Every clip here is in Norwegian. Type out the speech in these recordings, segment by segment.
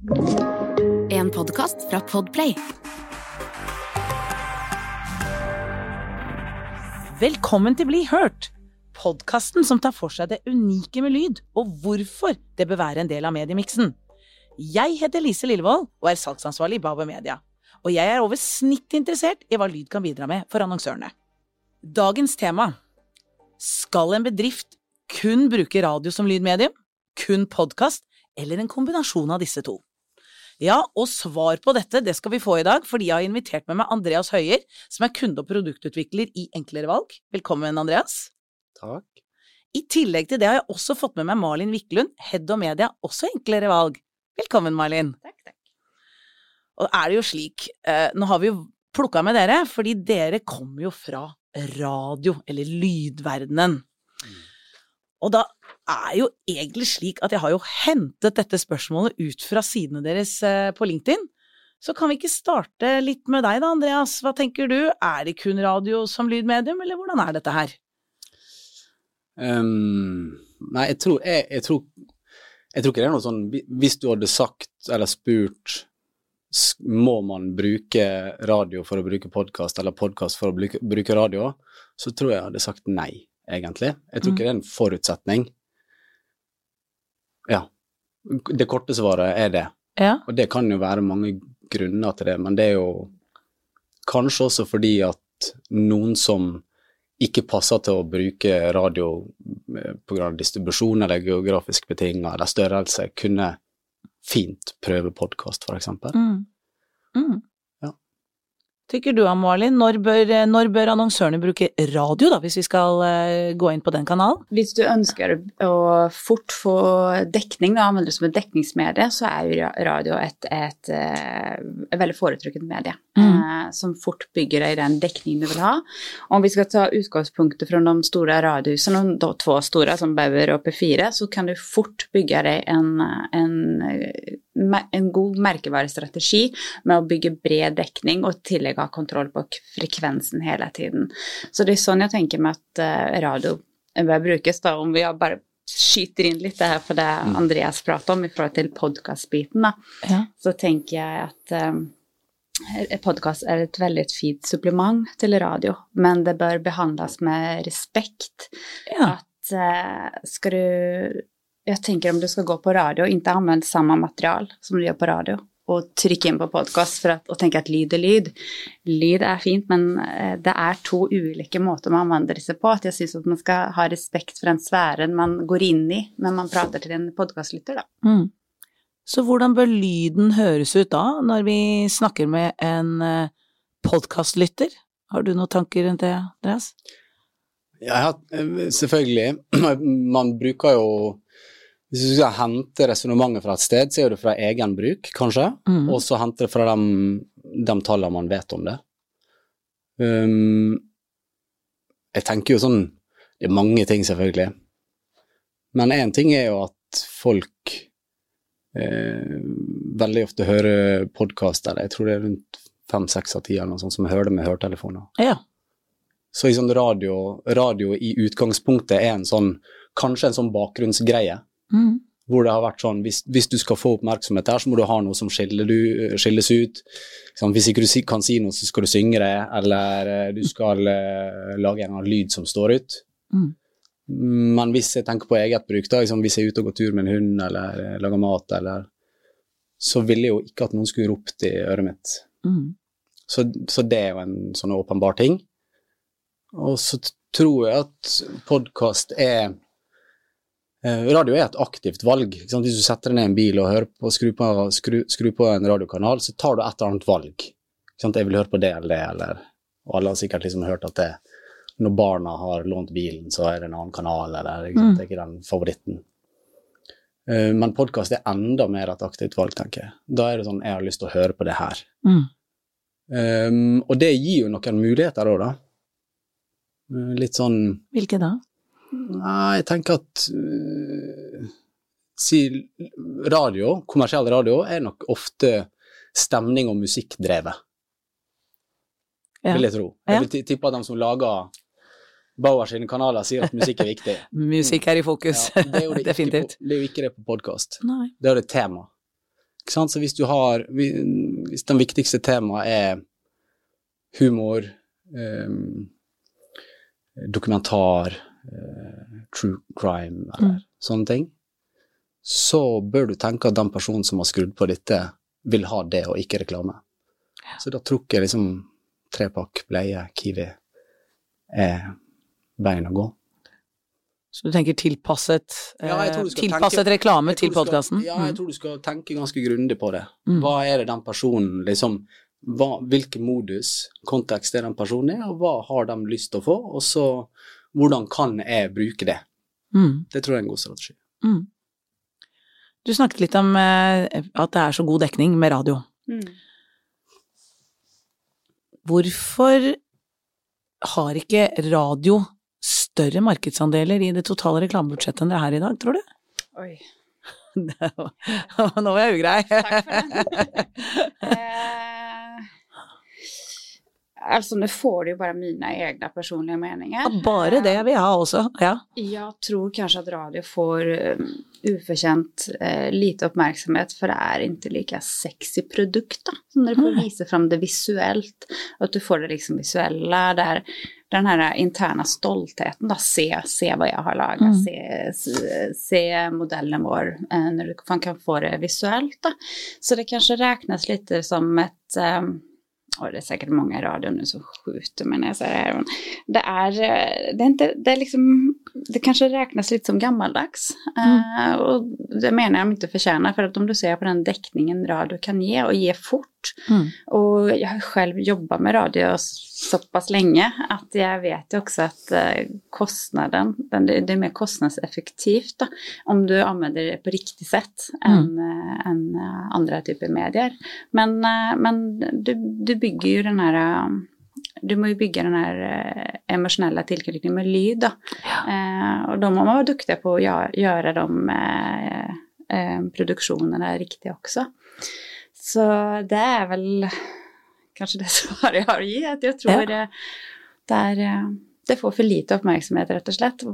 En podkast fra Podplay. Velkommen til Bli hørt! Podkasten som tar for seg det unike med lyd, og hvorfor det bør være en del av mediemiksen. Jeg heter Lise Lillevold og er salgsansvarlig i Bauer Media. Og jeg er over snitt interessert i hva lyd kan bidra med for annonsørene. Dagens tema Skal en bedrift kun bruke radio som lydmedium? Kun podkast? Eller en kombinasjon av disse to? Ja, og svar på dette det skal vi få i dag, fordi jeg har invitert med meg Andreas Høyer, som er kunde- og produktutvikler i Enklere valg. Velkommen, Andreas. Takk. I tillegg til det har jeg også fått med meg Malin Wiklund, head og media, også Enklere valg. Velkommen, Malin. Takk, takk. Og er det jo slik, eh, nå har vi jo plukka med dere, fordi dere kommer jo fra radio, eller lydverdenen. Og da er jo egentlig slik at jeg har jo hentet dette spørsmålet ut fra sidene deres eh, på LinkedIn. Så kan vi ikke starte litt med deg da, Andreas. Hva tenker du, er det kun radio som lydmedium, eller hvordan er dette her? Um, nei, jeg tror, jeg, jeg, tror, jeg tror ikke det er noe sånn Hvis du hadde sagt eller spurt må man bruke radio for å bruke podkast, eller podkast for å bruke, bruke radio, så tror jeg jeg hadde sagt nei, egentlig. Jeg tror Mm. ikke det er en forutsetning. Det korte svaret er det. Ja. Og det kan jo være mange grunner til det, men det er jo kanskje også fordi at noen som ikke passer til å bruke radio pga. distribusjon eller geografisk betinga eller størrelse, kunne fint prøve podkast, f.eks. Mm. Mm. Tykker du, Malin, når bør, når bør annonsørene bruke radio, da, hvis vi skal eh, gå inn på den kanalen? Hvis du ønsker å fort få dekning, da, anvende det som et dekningsmedie, så er jo radio et, et, eh, et veldig foretrukket medie. Mm. eh, som fort bygger deg den dekningen du vil ha. Om vi skal ta utgangspunktet fra de store radiohusene, de to store, som Bauer og P4, så kan du fort bygge deg en, en, eh, en god merkevarestrategi med å bygge bred dekning og i tillegg ha kontroll på frekvensen hele tiden. Så det er sånn jeg tenker med at eh, radio bør brukes, da, om vi har bare skyter inn litt det her på det Andreas prater om i forhold til podkastbiten, da Ja. så tenker jeg at um, podkast er et veldig fint supplement til radio, men det bør behandles med respekt. ja. At uh, skal du Jeg tenker om du skal gå på radio, ikke anvende samme material som du gjør på radio, og trykke inn på podkast og tenke at lyd er lyd. Lyd er fint, men uh, det er to ulike måter man anvender seg på. At jeg syns at man skal ha respekt for den sfæren man går inn i når man prater til en podkastlytter, da. Mm. Så hvordan bør lyden høres ut da, når vi snakker med en uh, podkastlytter? Har du noen tanker rundt det, Andreas? Ja, eh, selvfølgelig. Man bruker jo Hvis du skal hente resonnementet fra et sted, så er det fra egen bruk, kanskje. Mm. Og så hente det fra de, de tallene man vet om det. Um, jeg tenker jo sånn Det er mange ting, selvfølgelig. Men én ting er jo at folk eh, veldig ofte hører podkaster. eller jeg tror det er rundt fem-seks av ti eller noe sånt som hører det med hørtelefoner. Ja. Så i sånn radio, radio i utgangspunktet er en sånn, kanskje en sånn bakgrunnsgreie, Mm. hvor det har vært sånn, hvis, hvis du skal få oppmerksomhet her, så må du ha noe som skiller du, skilles ut. Sånn, hvis ikke du kan si noe, så skal du synge det, eller eh, du skal uh, lage en annen lyd som står ut. Mm. Men hvis jeg tenker på eget bruk, da, liksom, hvis jeg er ute og går tur med en hund, eller eh, lager mat, eller så ville jeg jo ikke at noen skulle ropt i øret mitt. Mm. Så, så det er jo en sånn åpenbar ting. Og så tror jeg at podkast er eh, Radio er et aktivt valg. Hvis du setter deg ned i en bil og hører på, skru, på, skru, skru på en radiokanal, så tar du et eller annet valg. Jeg vil høre på det eller det, eller Og alle har sikkert liksom hørt at det når barna har lånt bilen, så er det en annen kanal, eller? Mm. det er ikke den favoritten. Uh, men podkast er enda mer et aktivt valg, tenker jeg. Da er det sånn jeg har lyst til å høre på det her. Mm. Um, og det gir jo noen muligheter òg, da. Uh, Litt sånn Hvilke da? Nei, jeg tenker at uh, Si radio, kommersiell radio, er nok ofte stemning og musikkdrevet, Ja. vil jeg tro. Jeg vil tippe at de som lager Bauer sine kanaler, sier at musikk er viktig. Musikk er i fokus. Ja, det er det Definitivt. På, det er jo ikke det på podkast. Det er jo det tema. Ikke sant? Så hvis du har Hvis det viktigste temaet er humor, um, dokumentar, uh, true crime eller Mm. sånne ting, så bør du tenke at den personen som har skrudd på dette, vil ha det og ikke reklame. Så da tror jeg liksom trepakk, bleie, Kiwi er veien å gå. Så du tenker tilpasset, Ja, eh, du tilpasset tenke- reklame til podkasten? Ja, jeg tror du skal tenke ganske grundig på det. Mm. Hva er det den personen liksom hva, Hvilken modus, kontekst er den personen i, og hva har de lyst til å få, og så hvordan kan jeg bruke det? Mm. Det tror jeg er en god strategi. Mm. Du snakket litt om eh, at det er så god dekning med radio. Mm. Hvorfor har ikke radio større markedsandeler i det totale reklamebudsjettet enn det er i dag, tror du? Oi. Var- Nå var jeg ugrei. Takk for Eh, altså, nå får du jo bare mine egne personlige meninger. Bare det jeg vil ha også, ja. Jeg tror kanskje at radio får um, oförtjänt eh, lite oppmerksomhet, for det er ikke like sexy produkt da. Som du får vise fram det visuelt, at att du får det liksom det där den här interna stoltheten då, se, se vad jag har lagat, Mm. se, se, se modellen vår, eh, när man kan få det visuellt då. Så det kanske räknas lite som ett eh, och det är säkert många i radion nu som skjuter mig när jag säger det här. Det är, eh, det är inte, det är liksom, det kanske räknas lite som gammaldags. Eh, och det menar jag inte förtjänar, för att om du ser på den täckningen radio kan ge och ge fort. Mm. Och jag har själv jobbat med radio så pass länge att jag vet ju också att eh, kostnaden, det, er är mer kostnadseffektivt då, om du använder det på riktigt sätt Mm. än, eh, än eh, andra typer av medier. Men, men du, du bygger ju den här du må jo bygge den här eh, emotionella tillknytningen med lyd då. Eh, og da må man være duktiga på å gjøre göra de eh, eh, produktionerna riktiga också. Så det er vel kanskje det svaret jeg har å gi. At jeg tror Ja. det, er, eh, det får for lite oppmerksomhet, rett og slett.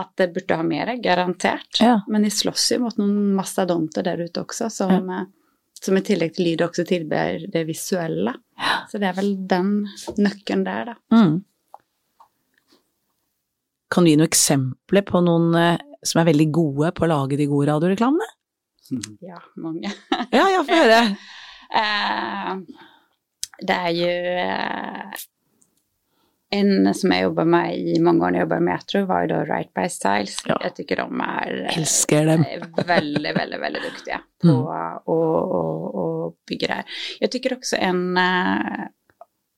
At det burde ha mer, garantert. Ja. Men de slåss jo mot noen mastodonter der ute også, som, ja. som i tillegg til lyd også tilber det visuelle. Så det er vel den nøkkelen der, da. Mm. Kan du gi noen eksempler på noen eh, som er veldig gode på å lage de gode radioreklamene? Ja, mange. Ja, ja, få høre. Eh, det er ju eh, en som jeg jobber med i mange år jeg jag jobbade med Metro var jo da Right by Styles. Ja. Jeg tycker de er eh, Elsker dem. veldig, veldig veldig dyktige på Mm. å, å, å, bygge det jeg Jag tycker også en,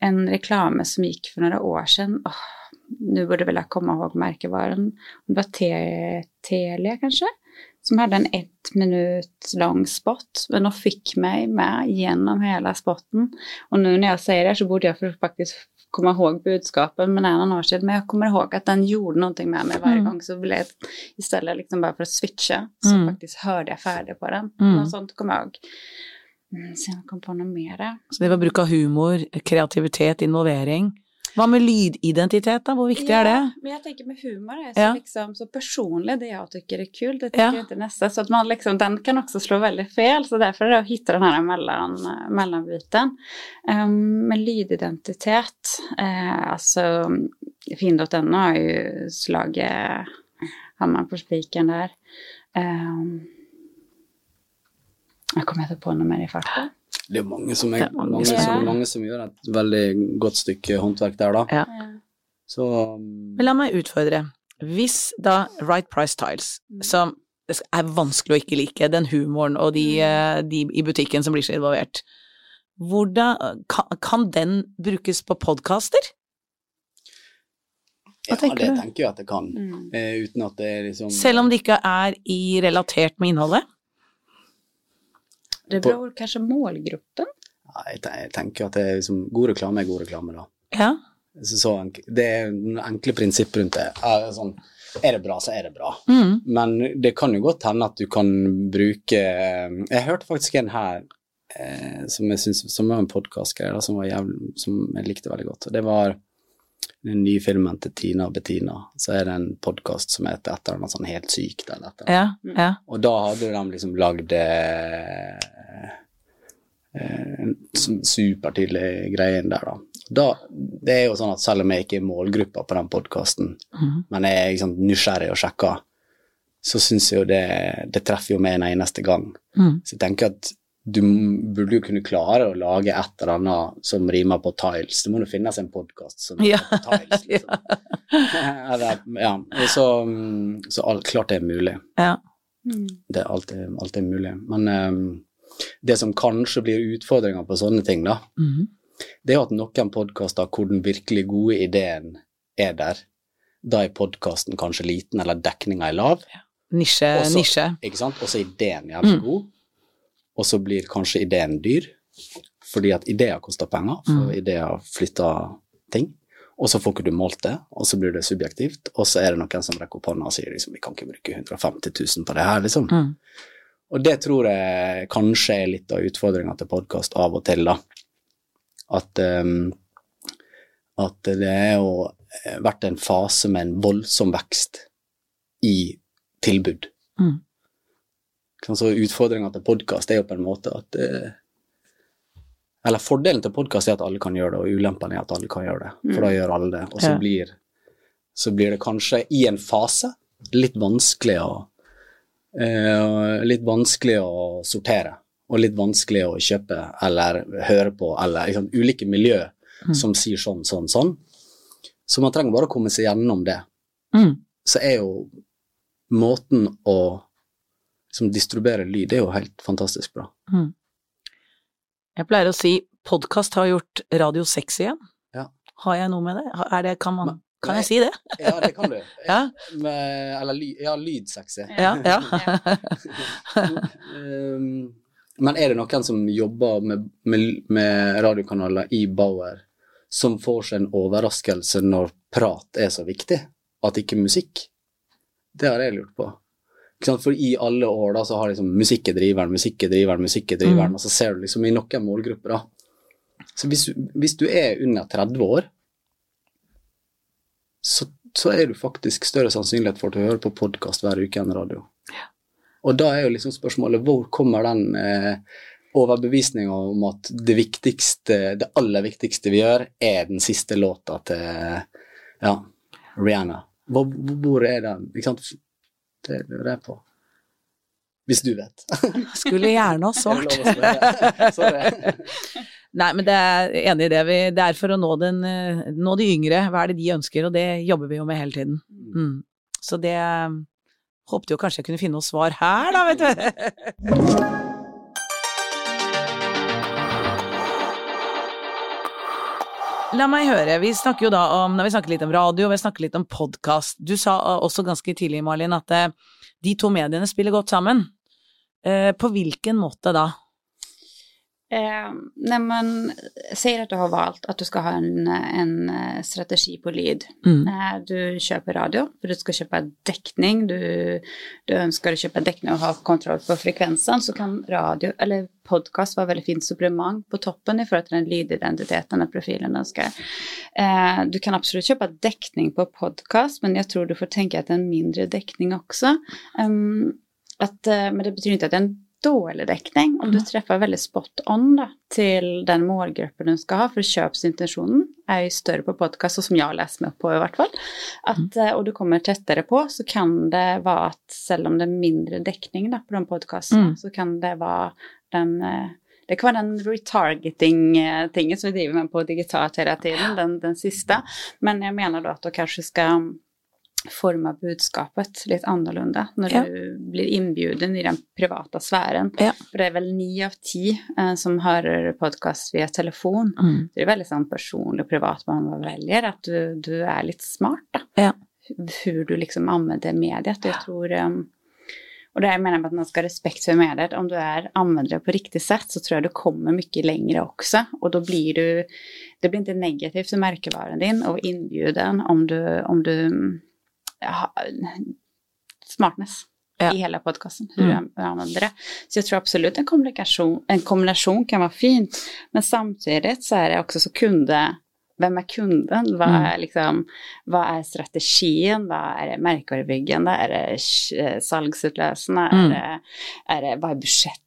en reklame som gikk for noen år siden Nå burde vel jeg komme komma ihåg märkevaran, det var Te- Telia kanske, som hadde en ett minutt lång spot, men de fikk meg med gjennom hele spotten. Og nå når jeg sier det så burde jeg faktisk komme ihåg budskapet men en annen siden. Men jeg kommer ihåg at den gjorde noe med meg hver gang, gång. Så ville i istället liksom bare for å switche, så faktisk hørte jeg ferdig på den. Mm. Något sånt kom jeg ihåg. Mm, se kom på noe mer. Så det var bruk av humor, kreativitet, involvering. Hva med lydidentitet, da? Hvor viktig er det? men jeg tenker med humor är så, Ja. liksom, så personlig. det jeg tykker er kul, det tenker Ja. ikke neste. Så att man liksom, den kan også slå veldig fel, så derfor er det å finne den her mellom, mellombiten. Um, med lydidentitet, eh, Altså, Finn.no har jo slaget hammeren på spiken der. Um, jeg kommer inte på noe mer i farten. Det er mange som, er, er mange mange, som- mange som gjør et veldig godt stykke håndverk der, da. Ja. Så um, Men la meg utfordre. Hvis da Right Price Tiles, som det er vanskelig å ikke like, den humoren og de, eh, de i butikken som blir så involvert, hvordan kan, den brukes på podkaster? ja, tenker det du? tenker jeg at det kan. Mm. Eh, uten at det er liksom Selv om det ikke er i relatert med innholdet? Det beror Kanskje målgruppen. Ja, jeg, jeg tenker at det liksom God reklame er god reklame, da. Ja. Så, så det er noen enkle prinsipp rundt det. Er sånn, er det bra, så er det bra. Mm. Men det kan jo godt hende at du kan bruke Jeg hørte faktisk en her eh, som jeg synes, som var en podkastgreie som, jævlig- som jeg likte veldig godt. Det var den nye filmen til Tina og Bettina. Så er det en podkast som heter et eller annet sånn helt sykt eller et eller annet. Ja. ja. Og da hadde de liksom lagd eh, supertydelig greie inn der, da. da. Det er jo sånn at selv om jeg ikke er målgruppa på den podkasten, mm. men jeg er liksom nysgjerrig og sjekker, så syns jeg jo det, det treffer jo meg en eneste gang. Mm. Så jeg tenker at du burde jo kunne klare å lage et eller annet som rimer på tiles. Det må jo finnes en podkast som rimer Ja, på tiles, liksom. Eller, ja. Så, så alt, klart det er mulig. Ja. Mm. Det er alltid, alltid mulig. Men ehm, det som kanskje blir utfordringa på sånne ting, da, Mhm. det er jo at noen podkaster hvor den virkelig gode ideen er der, da er podkasten kanskje liten, eller dekninga er lav, Nisje, Også- nisje. ikke sant, og så er ideen jævlig Mm. god, og så blir kanskje ideen dyr, fordi at ideer koster penger, for Mm. ideer flytter ting. Og så får ikke du målt det, og så blir det subjektivt, og så er det noen som rekker opp hånda og sier liksom vi kan ikke bruke 150 000 på det her, liksom. Mm. Og det tror jeg kanskje er litt av utfordringa til podkast av og til, da. At, um, at det er jo eh, vært en fase med en voldsom vekst i tilbud. Mm. Så utfordringa til podkast er jo på en måte at eh, Eller fordelen til podkast er at alle kan gjøre det, og ulempen er at alle kan gjøre det. For da gjør alle det. Og så, blir, så blir det kanskje i en fase litt vanskelig å Litt vanskelig å sortere. Og litt vanskelig å kjøpe eller høre på, eller liksom, ulike miljø Mm. som sier sånn, sånn, sånn. Så man trenger bare å komme seg gjennom det. Mm. Så er jo måten å liksom, distribuere lyd, det er jo helt fantastisk bra. Mm. Jeg pleier å si podkast har gjort radio sexy igjen. Ja. Har jeg noe med det? Er det kan, man, kan Nei. jeg si det? Ja, det kan du. Ja. Med, eller ly, ja, lydsexy. Ja. ja. Um, men er det noen som jobber med, med, med radiokanaler i Bauer, som får seg en overraskelse når prat er så viktig, at ikke musikk? Det har jeg lurt på. For i alle år da, så har liksom musikk er driveren, musikk er driveren, musikk er driveren, Mm. og så ser du liksom i noen målgrupper, da. Så hvis, hvis du er under 30 år, så, så er du faktisk større sannsynlighet for at du hører på podkast hver uke enn radio. Og da er jo liksom spørsmålet hvor kommer den eh, overbevisninga om at det viktigste, det aller viktigste vi gjør, er den siste låta til ja, Rihanna. Hvor, hvor er den? Ikke sant? Det lurer jeg på. Hvis du vet. Skulle gjerne ha svart. Nei, men det er enig i det. Vi, det er for å nå, den, eh, nå de yngre. Hva er det de ønsker? Og det jobber vi jo med hele tiden. Mm. Så det eh, Håpte jo kanskje jeg kunne finne noe svar her, da, vet du. La meg høre, vi snakker jo da om, når vi snakker litt om radio, vi snakker litt om podkast. Du sa eh, også ganske tidlig, Malin, at de to mediene spiller godt sammen. På hvilken måte da? Eh, nej man säg att du har valt att du ska ha en, en eh, strategi på lyd. Mm. Eh, Du köper radio, för du ska köpa täckning, du, du önskar köpa täckning och ha kontroll på frekvensen, så kan radio, eller podcast vara väldigt fint supplement på toppen i förhållande till den lydidentiteten och profilen önskar. Eh, Du kan absolut köpa täckning på podcast, men jag tror du får tänka att det är en mindre täckning också. Um, att, eh, men det betyder inte att det är dekning. Om du treffer veldig spot on da, til den målgruppen du skal ha, for kjøpsintensjonen er jo større på podcast, og som jeg har lest meg opp på i hvert fall. at, og du kommer tettere på så kan det være at selv om det er mindre dekning da, på de podcasterna, Mm. så kan det være den eh, det kan være den retargeting-tingen som vi driver med på digitalt hele tiden, den, den siste. Men jeg mener da at du kanskje ska forma budskapet litt annorlunda når Ja. du blir inbjuden i den privata sfären. Ja. For det er vel ni av ti eh, som hører podkast via telefon. Mm. Det er veldig sånn personlig og privat man velger, at du, du er litt smart, da. Ja. Hur du liksom anvender mediet. Jeg tror um, Og det jeg mener med at man skal ha respekt for mediet. Om du er anvender på riktig sett, så tror jeg du kommer mye lenger også. Og da blir du Det blir ikke negativt for merkevaren din og innbjuden om du, om du Smartness Ja. i hela podcasten, hur Mm. du använder det. Så jag tror absolut en kommunikation, en kombination kan vara fint, men samtidigt så är det också så kunde, vem är kunden? Vad er är, liksom, vad är strategin? Vad är det märkvarubyggande? Är det eh, salgsutlösande? Mm. Är det, är det, vad är budgettet?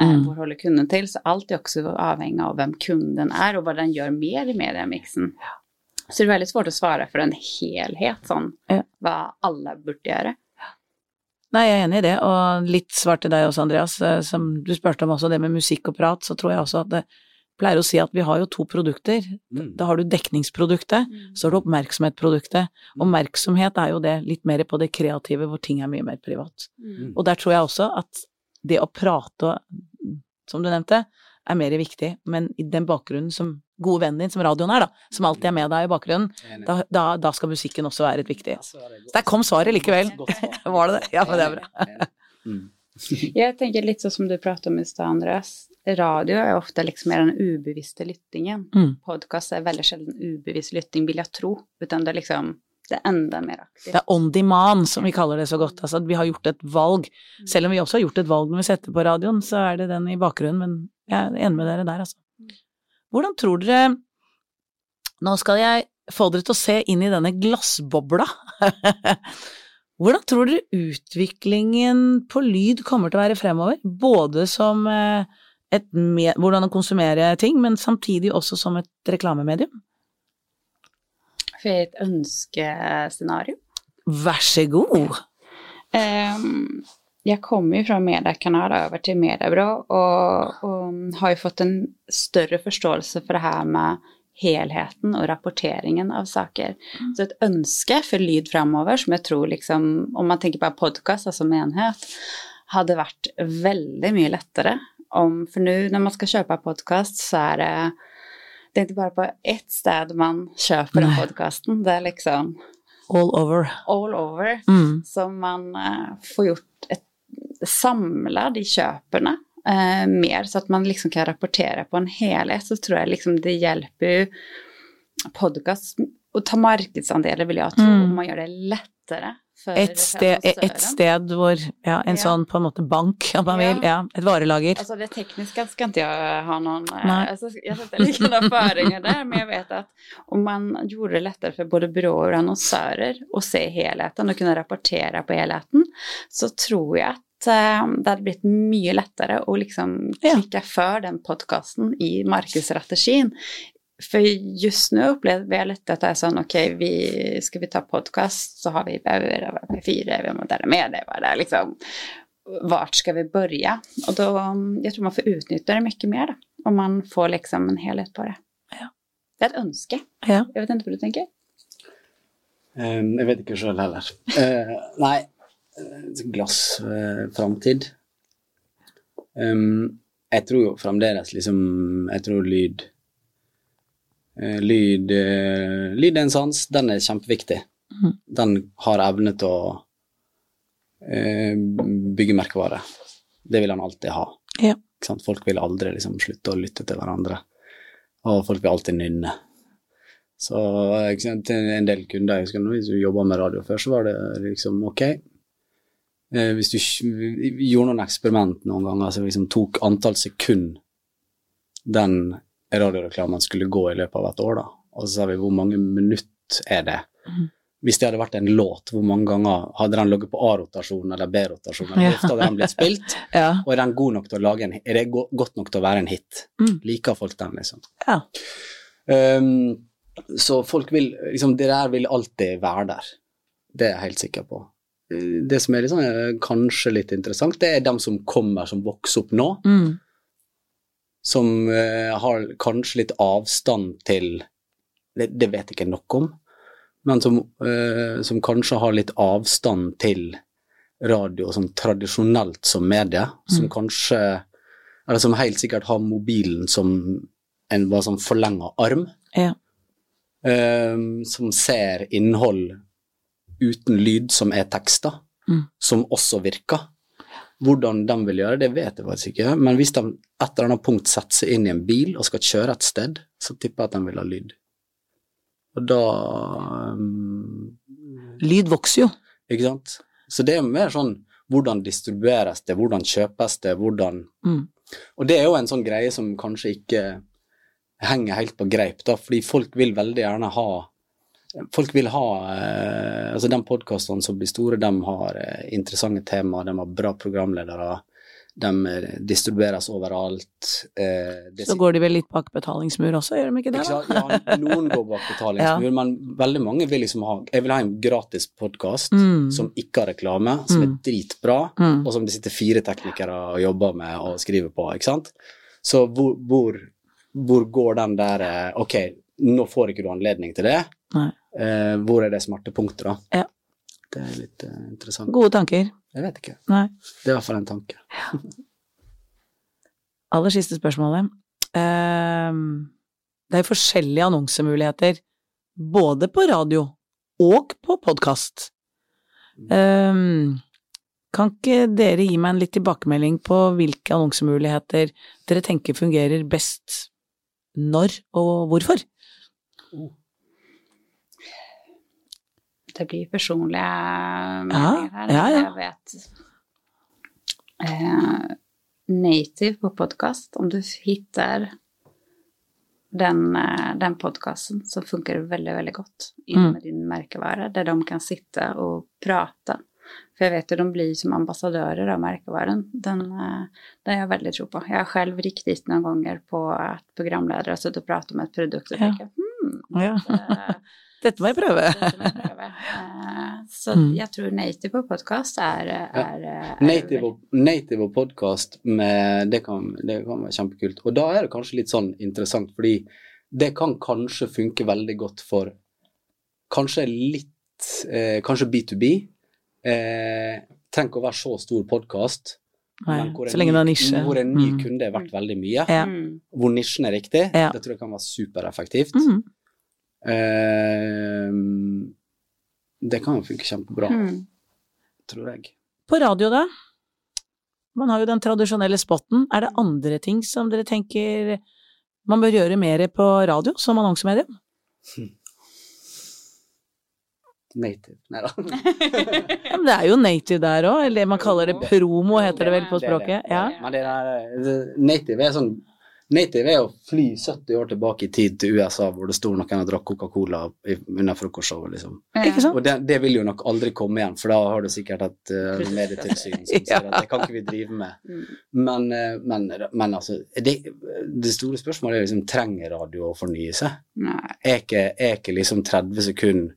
eh, Mm. hvor holder kunden til, så alt er også avhengig av hvem kunden er, og hva den gjør mer i mediemiksen. Så det er veldig svårt å svare for en helhet, sånn Ja. hva alle burde gjøre. Nei, jeg er enig i det, og litt svar til deg også, Andreas. Eh, Som du spurte om også det med musikk og prat, så tror jeg også at det pleier å si at vi har jo to produkter. Mm. Da har du dekningsproduktet, så har du oppmerksomhetsproduktet. Oppmerksomhet er jo det litt mer på det kreative, hvor ting er mye mer privat. Mm. Og der tror jeg også at det å prate, som du nevnte, er mer viktig, men i den bakgrunnen som gode vennen din, som radioen er, da, som alltid er med deg i bakgrunnen, da, da, da skal musikken også være et viktig. Så er det der kom svaret likevel. Godt svar. Var det det? Ja, men det er bra. Mm. Jeg tenker litt sånn som du pratet om i stad, Andreas. Radio er ofte liksom mer den ubevisste lyttingen. Mm. Podkast er veldig sjelden ubevisst lytting, vil jeg tro. Utan det er liksom det enda mer aktivt. Det er on demand, som vi kaller det så godt. Altså at vi har gjort et valg. Selv om vi også har gjort et valg når vi setter på radioen, så er det den i bakgrunnen, men jeg er enig med dere der, altså. Hvordan tror dere Nå skal jeg få dere til å se inn i denne glassbobla. Hvordan tror dere utviklingen på lyd kommer til å være fremover? Både som eh, et hvordan å konsumere ting, men samtidig også som et reklamemedium? For et ønskescenario. Vær så god! Um, jeg kommer jo fra mediekanal over til mediebyrå og, og har jo fått en større forståelse for det her med helheten og rapporteringen av saker. Så et ønske for lyd framover, som jeg tror liksom, om man tenker på podcast som enhet, hadde vært veldig mye lettere Om, For nå når man skal kjøpe podcast så er det, det är bare på ett sted man kjøper den podkasten. det er liksom All over. all over. Mm. Så man eh, får gjort et Samla i kjøperne eh, mer så at man liksom kan rapportere på en helhet så tror jeg liksom det hjelper ju podcast att ta markedsandeler vil jeg tro Mm. om man gjør det lättare för Et sted, et sted hvor Ja, en Ja. sånn på en måte bank, om man Ja. vil. Ja, et varelager. Altså det tekniske skal ikke jeg ha noen Nei. Altså, Jeg setter sätter inte några föringar men jeg vet at om man gjorde det lettere for både byråer og annonsører å se helheten og kunne rapportere på helheten, så tror jeg att eh, det hadde blitt mye lettere å liksom Ja. før den podcasten i marknadsstrategin. För just nu upplever jag lite att det är sån, okej, vi, ska vi ta podcast så har vi behöver P4, vi har moderna med det är liksom vart ska vi börja? Och då, jag tror man får utnyttja det mycket mer då, om man får liksom en helhet på det. Ja. Det er et ønske. Ja. Jeg vet ikke hva du tenker? Um, jeg vet ikke sjøl heller. Uh, nei, glassframtid. glass uh, um, Jeg tror jo fremdeles liksom Jeg tror lyd eh, Lyd eh, Lyd er en sans. Den er kjempeviktig. Mm. Den har evne til å eh, bygge merkevare. Det vil han alltid ha. Ja. Folk vil aldri liksom slutte å lytte til hverandre. Og folk vil alltid nynne. Så til en del kunder, jeg husker når du jobba med radio før, så var det liksom ok. Eh, hvis du gjorde noen eksperiment noen ganger som liksom tok antall sekund den radioreklamen skulle gå i løpet av et år, da. Og så sa vi hvor mange minutt er det? Mm. Hvis det hadde vært en låt, hvor mange ganger hadde den ligget på A-rotasjon eller B-rotasjon? Hvor Ja. ofte hadde den blitt spilt? Ja. Og er den god nok til å lage en Er det godt nok til å være en hit? Mm. Liker folk den, liksom? Ja. Um, så folk vil liksom Det der vil alltid være der. Det er jeg helt sikker på. Det som er liksom, kanskje litt interessant, det er dem som kommer, som vokser opp nå, Mm. Som eh, har kanskje litt avstand til det, det vet jeg ikke nok om, men som, eh, som kanskje har litt avstand til radio som tradisjonelt som medie, som Mm. kanskje Eller som helt sikkert har mobilen som en bare sånn forlenga arm. Ja. eh, som ser innhold uten lyd som er tekster, Mm. som også virker. Hvordan de vil gjøre det, vet jeg faktisk ikke, men hvis de et eller annet punkt setter seg inn i en bil og skal kjøre et sted, så tipper jeg at de vil ha lyd. Og da um, Lyd vokser jo. Ikke sant? Så det er mer sånn hvordan distribueres det, hvordan kjøpes det, hvordan Mm. Og det er jo en sånn greie som kanskje ikke henger helt på greip, da, fordi folk vil veldig gjerne ha Folk vil ha eh, Altså, de podkastene som blir store, de har eh, interessante temaer, de har bra programledere, de eh, distribueres overalt. Eh, Så går de vel litt bak betalingsmur også, gjør de ikke det? ikke? Ja, noen går bak betalingsmur, men veldig mange vil liksom ha Jeg vil ha en gratis podkast Mm. som ikke har reklame, som er Mm. dritbra, Mm. og som det sitter fire teknikere og jobber med og skriver på, ikke sant. Så hvor, hvor, hvor går den der Ok, nå får ikke du anledning til det. Nei. Eh, hvor er det smarte punktet, da? Ja. Det er litt eh, interessant. Gode tanker. Jeg vet ikke. Nei. Det er i hvert fall en tanke. Aller siste spørsmålet. Eh, det er forskjellige annonsemuligheter, både på radio og på podkast. Um, kan ikke dere gi meg en litt tilbakemelding på hvilke annonsemuligheter dere tenker fungerer best når og hvorfor? Det blir personlige meninger her. ja, ja. Jeg vet eh, Native på podkast, om du hittar den, eh, den podkasten så funker det veldig, veldig godt inn Mm. din merkevare, der de kan sitte og prate. For jeg vet jo de blir som ambassadører av merkevaren. Den, eh, den har jeg veldig tro på. Jeg har selv riktig noen ganger på at programledere har sittet og pratet om et produkt og Ja. tenker hmm, Ja. det, Dette må jeg prøve. dette må jeg prøve. Eh, Så Mm. jeg tror native og podkast er, er, er Native og, native og podkast, det, kan- det kan være kjempekult. Og da er det kanskje litt sånn interessant, fordi det kan kanskje funke veldig godt for kanskje litt eh, Kanskje B2B. Eh, trenger ikke å være så stor podkast. Nei, så lenge det er nisje. Hvor en ny Mm. kunde er verdt veldig mye. Ja. Mm. Hvor nisjen er riktig. Ja. Det tror jeg kan være supereffektivt. Mm. Eh, det kan jo funke kjempebra, Mm. tror jeg. På radio, da? Man har jo den tradisjonelle spotten. Er det andre ting som dere tenker man bør gjøre mer på radio som annonsemedium? Native. Nei da. Ja, men det er jo native der òg, eller man kaller det promo, heter det vel på språket? Ja. Men det der, native er sånn Native er å fly 70 år tilbake i tid til USA, hvor det sto noen og drakk Coca-Cola under frokostshowet, liksom. Ja. Og det, det vil jo nok aldri komme igjen, for da har du sikkert et uh, medietilsyn som sier at det kan ikke vi drive med. Mm. Men, eh, men, men altså det, det store spørsmålet er liksom trenger radio å fornye seg? Nei. Er ikke, er ikke liksom 30 sekunder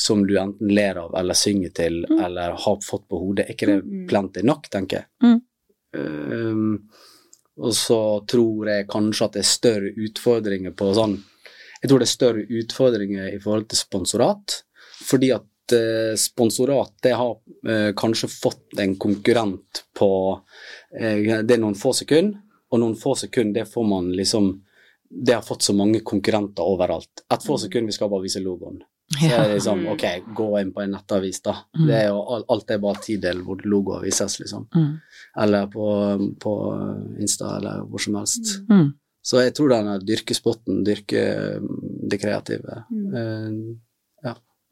som du enten ler av eller synger til Mm. eller har fått på hodet, er ikke det plenty nok, tenker jeg. Mm. Um, og så tror jeg kanskje at det er større utfordringer på sånn Jeg tror det er større utfordringer i forhold til sponsorat, fordi at eh, sponsorat det har eh, kanskje fått en konkurrent på eh, Det er noen få sekunder, og noen få sekunder, det får man liksom Det har fått så mange konkurrenter overalt. Et få sekunder, vi skal bare vise logoen. Så er det liksom, Mm. ok, gå inn på en nettavis, da. Mm. Det er jo, al- alt er bare tidel hvor logoer vises, liksom. Mm. Eller på, på Insta, eller hvor som helst. Mm. Så jeg tror den er dyrke spotten, dyrke det kreative. Mm.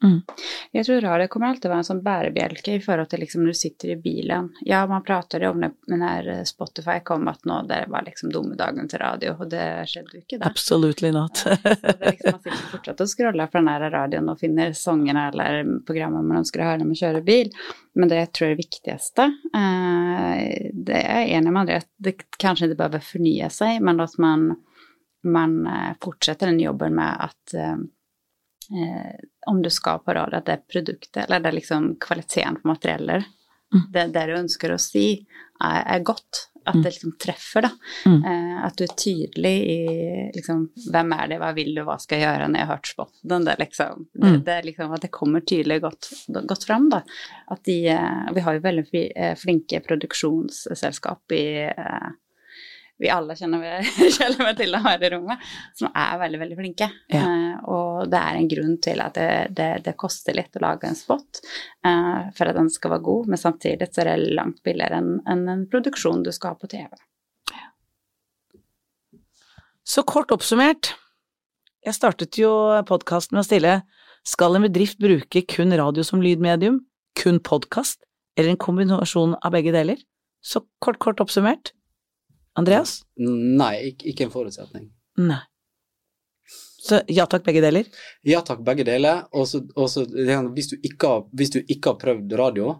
Eh, Jeg tror radio kommer alltid være en sånn bærebjelke i forhold til liksom når du sitter i bilen. Ja, man prater om det når Spotify kom, at nå det var liksom dommedagen til radio, og det skjedde jo ikke, det. Absolutely not. ja, det liksom, man sitter fortsatt og scroller fra den radioen og finner sangene eller programmer man ønsker å høre når man kjører bil. Men det jeg tror er det viktigste, eh, det er jeg enig med André, at det kanskje ikke behøver fornye seg, men at man, man eh, fortsetter den jobben med at eh, om du skal på radio, at det er produktet, eller det liksom kvaliteten på materialer, Mm. det, det du ønsker å si, er, er godt. At Mm. det liksom treffer, da. Mm. Eh, at du er tydelig i liksom Hvem er det, hva vil du, hva skal jeg gjøre når jeg har hørt spotten? Det, liksom, det, Mm. det liksom at det kommer tydelig godt, godt fram, da. At de eh, Vi har jo veldig eh, flinke produksjonsselskap i eh, vi alle kjenner, kjenner meg til det her i rommet, som er veldig, veldig flinke. Ja. Uh, og det er en grunn til at det, det, det koster litt å lage en spot uh, for at den skal være god, men samtidig så er det langt billigere enn en, en produksjon du skal ha på TV. Så kort oppsummert, jeg startet jo podkasten med å stille skal en bedrift bruke kun radio som lydmedium, kun podkast, eller en kombinasjon av begge deler? Så kort, kort oppsummert. Andreas? nei, ikke, en forutsetning. Nei. Så ja takk, begge deler? Ja takk, begge deler. Og så, hvis, hvis du ikke har prøvd radio,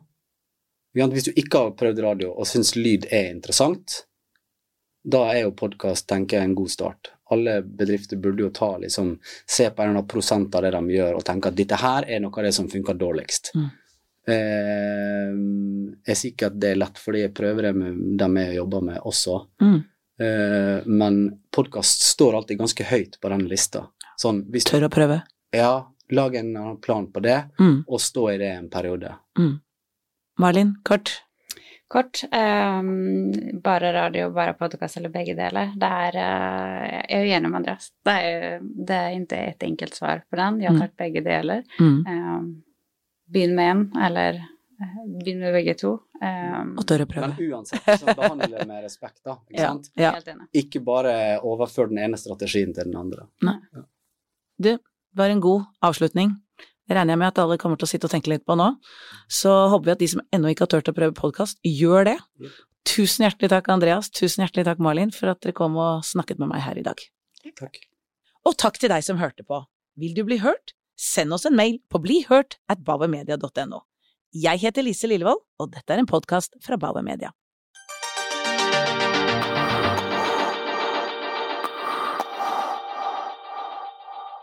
Hvis du ikke har prøvd radio og syns lyd er interessant, da er jo podkast, tenker jeg, en god start. Alle bedrifter burde jo ta, liksom, se på en eller annen prosent av det de gjør, og tenke at dette her er noe av det som funker dårligst. Mm. Eh, jeg sier ikke at det er lett, fordi jeg prøver det med dem jeg jobber med også. Mm. Eh, men podkast står alltid ganske høyt på den lista. Sånn, hvis Tør å prøve. ja, lag en plan på det, Mm. og stå i det en periode. Malin, kort. Kort, Um, bare radio, bare podkast eller begge deler. Det er uh, Jeg er enig med Andreas. Det er, det er ikke et enkelt svar på den. Jeg har Mm. tatt begge deler. Mm. Um, Begynn med en, eller eh, begynn med begge to. Um, Og tør å prøve. Men uansett, så behandle det med respekt, da. Ikke Ja. sant? ja. Helt enig. Ikke bare overfør den ene strategien til den andre. Det var en god avslutning. Det regner jeg med at alle kommer til å sitte og tenke litt på nå. Så håper vi at de som ennå ikke har turt å prøve podkast, gjør det. Tusen hjertelig takk, Andreas. Tusen hjertelig takk, Malin, for at dere kom og snakket med meg her i dag. Takk. Og takk til deg som hørte på. Vil du bli hørt? Send oss en mail på blihørt at bauermedia.no. Jeg heter Lise Lillevold, og dette er en podkast fra Bauer Media.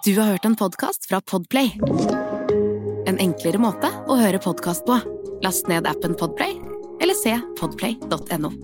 Du har hørt en podkast fra Podplay. En enklere måte å høre podkast på. Last ned appen Podplay, eller se podplay.no.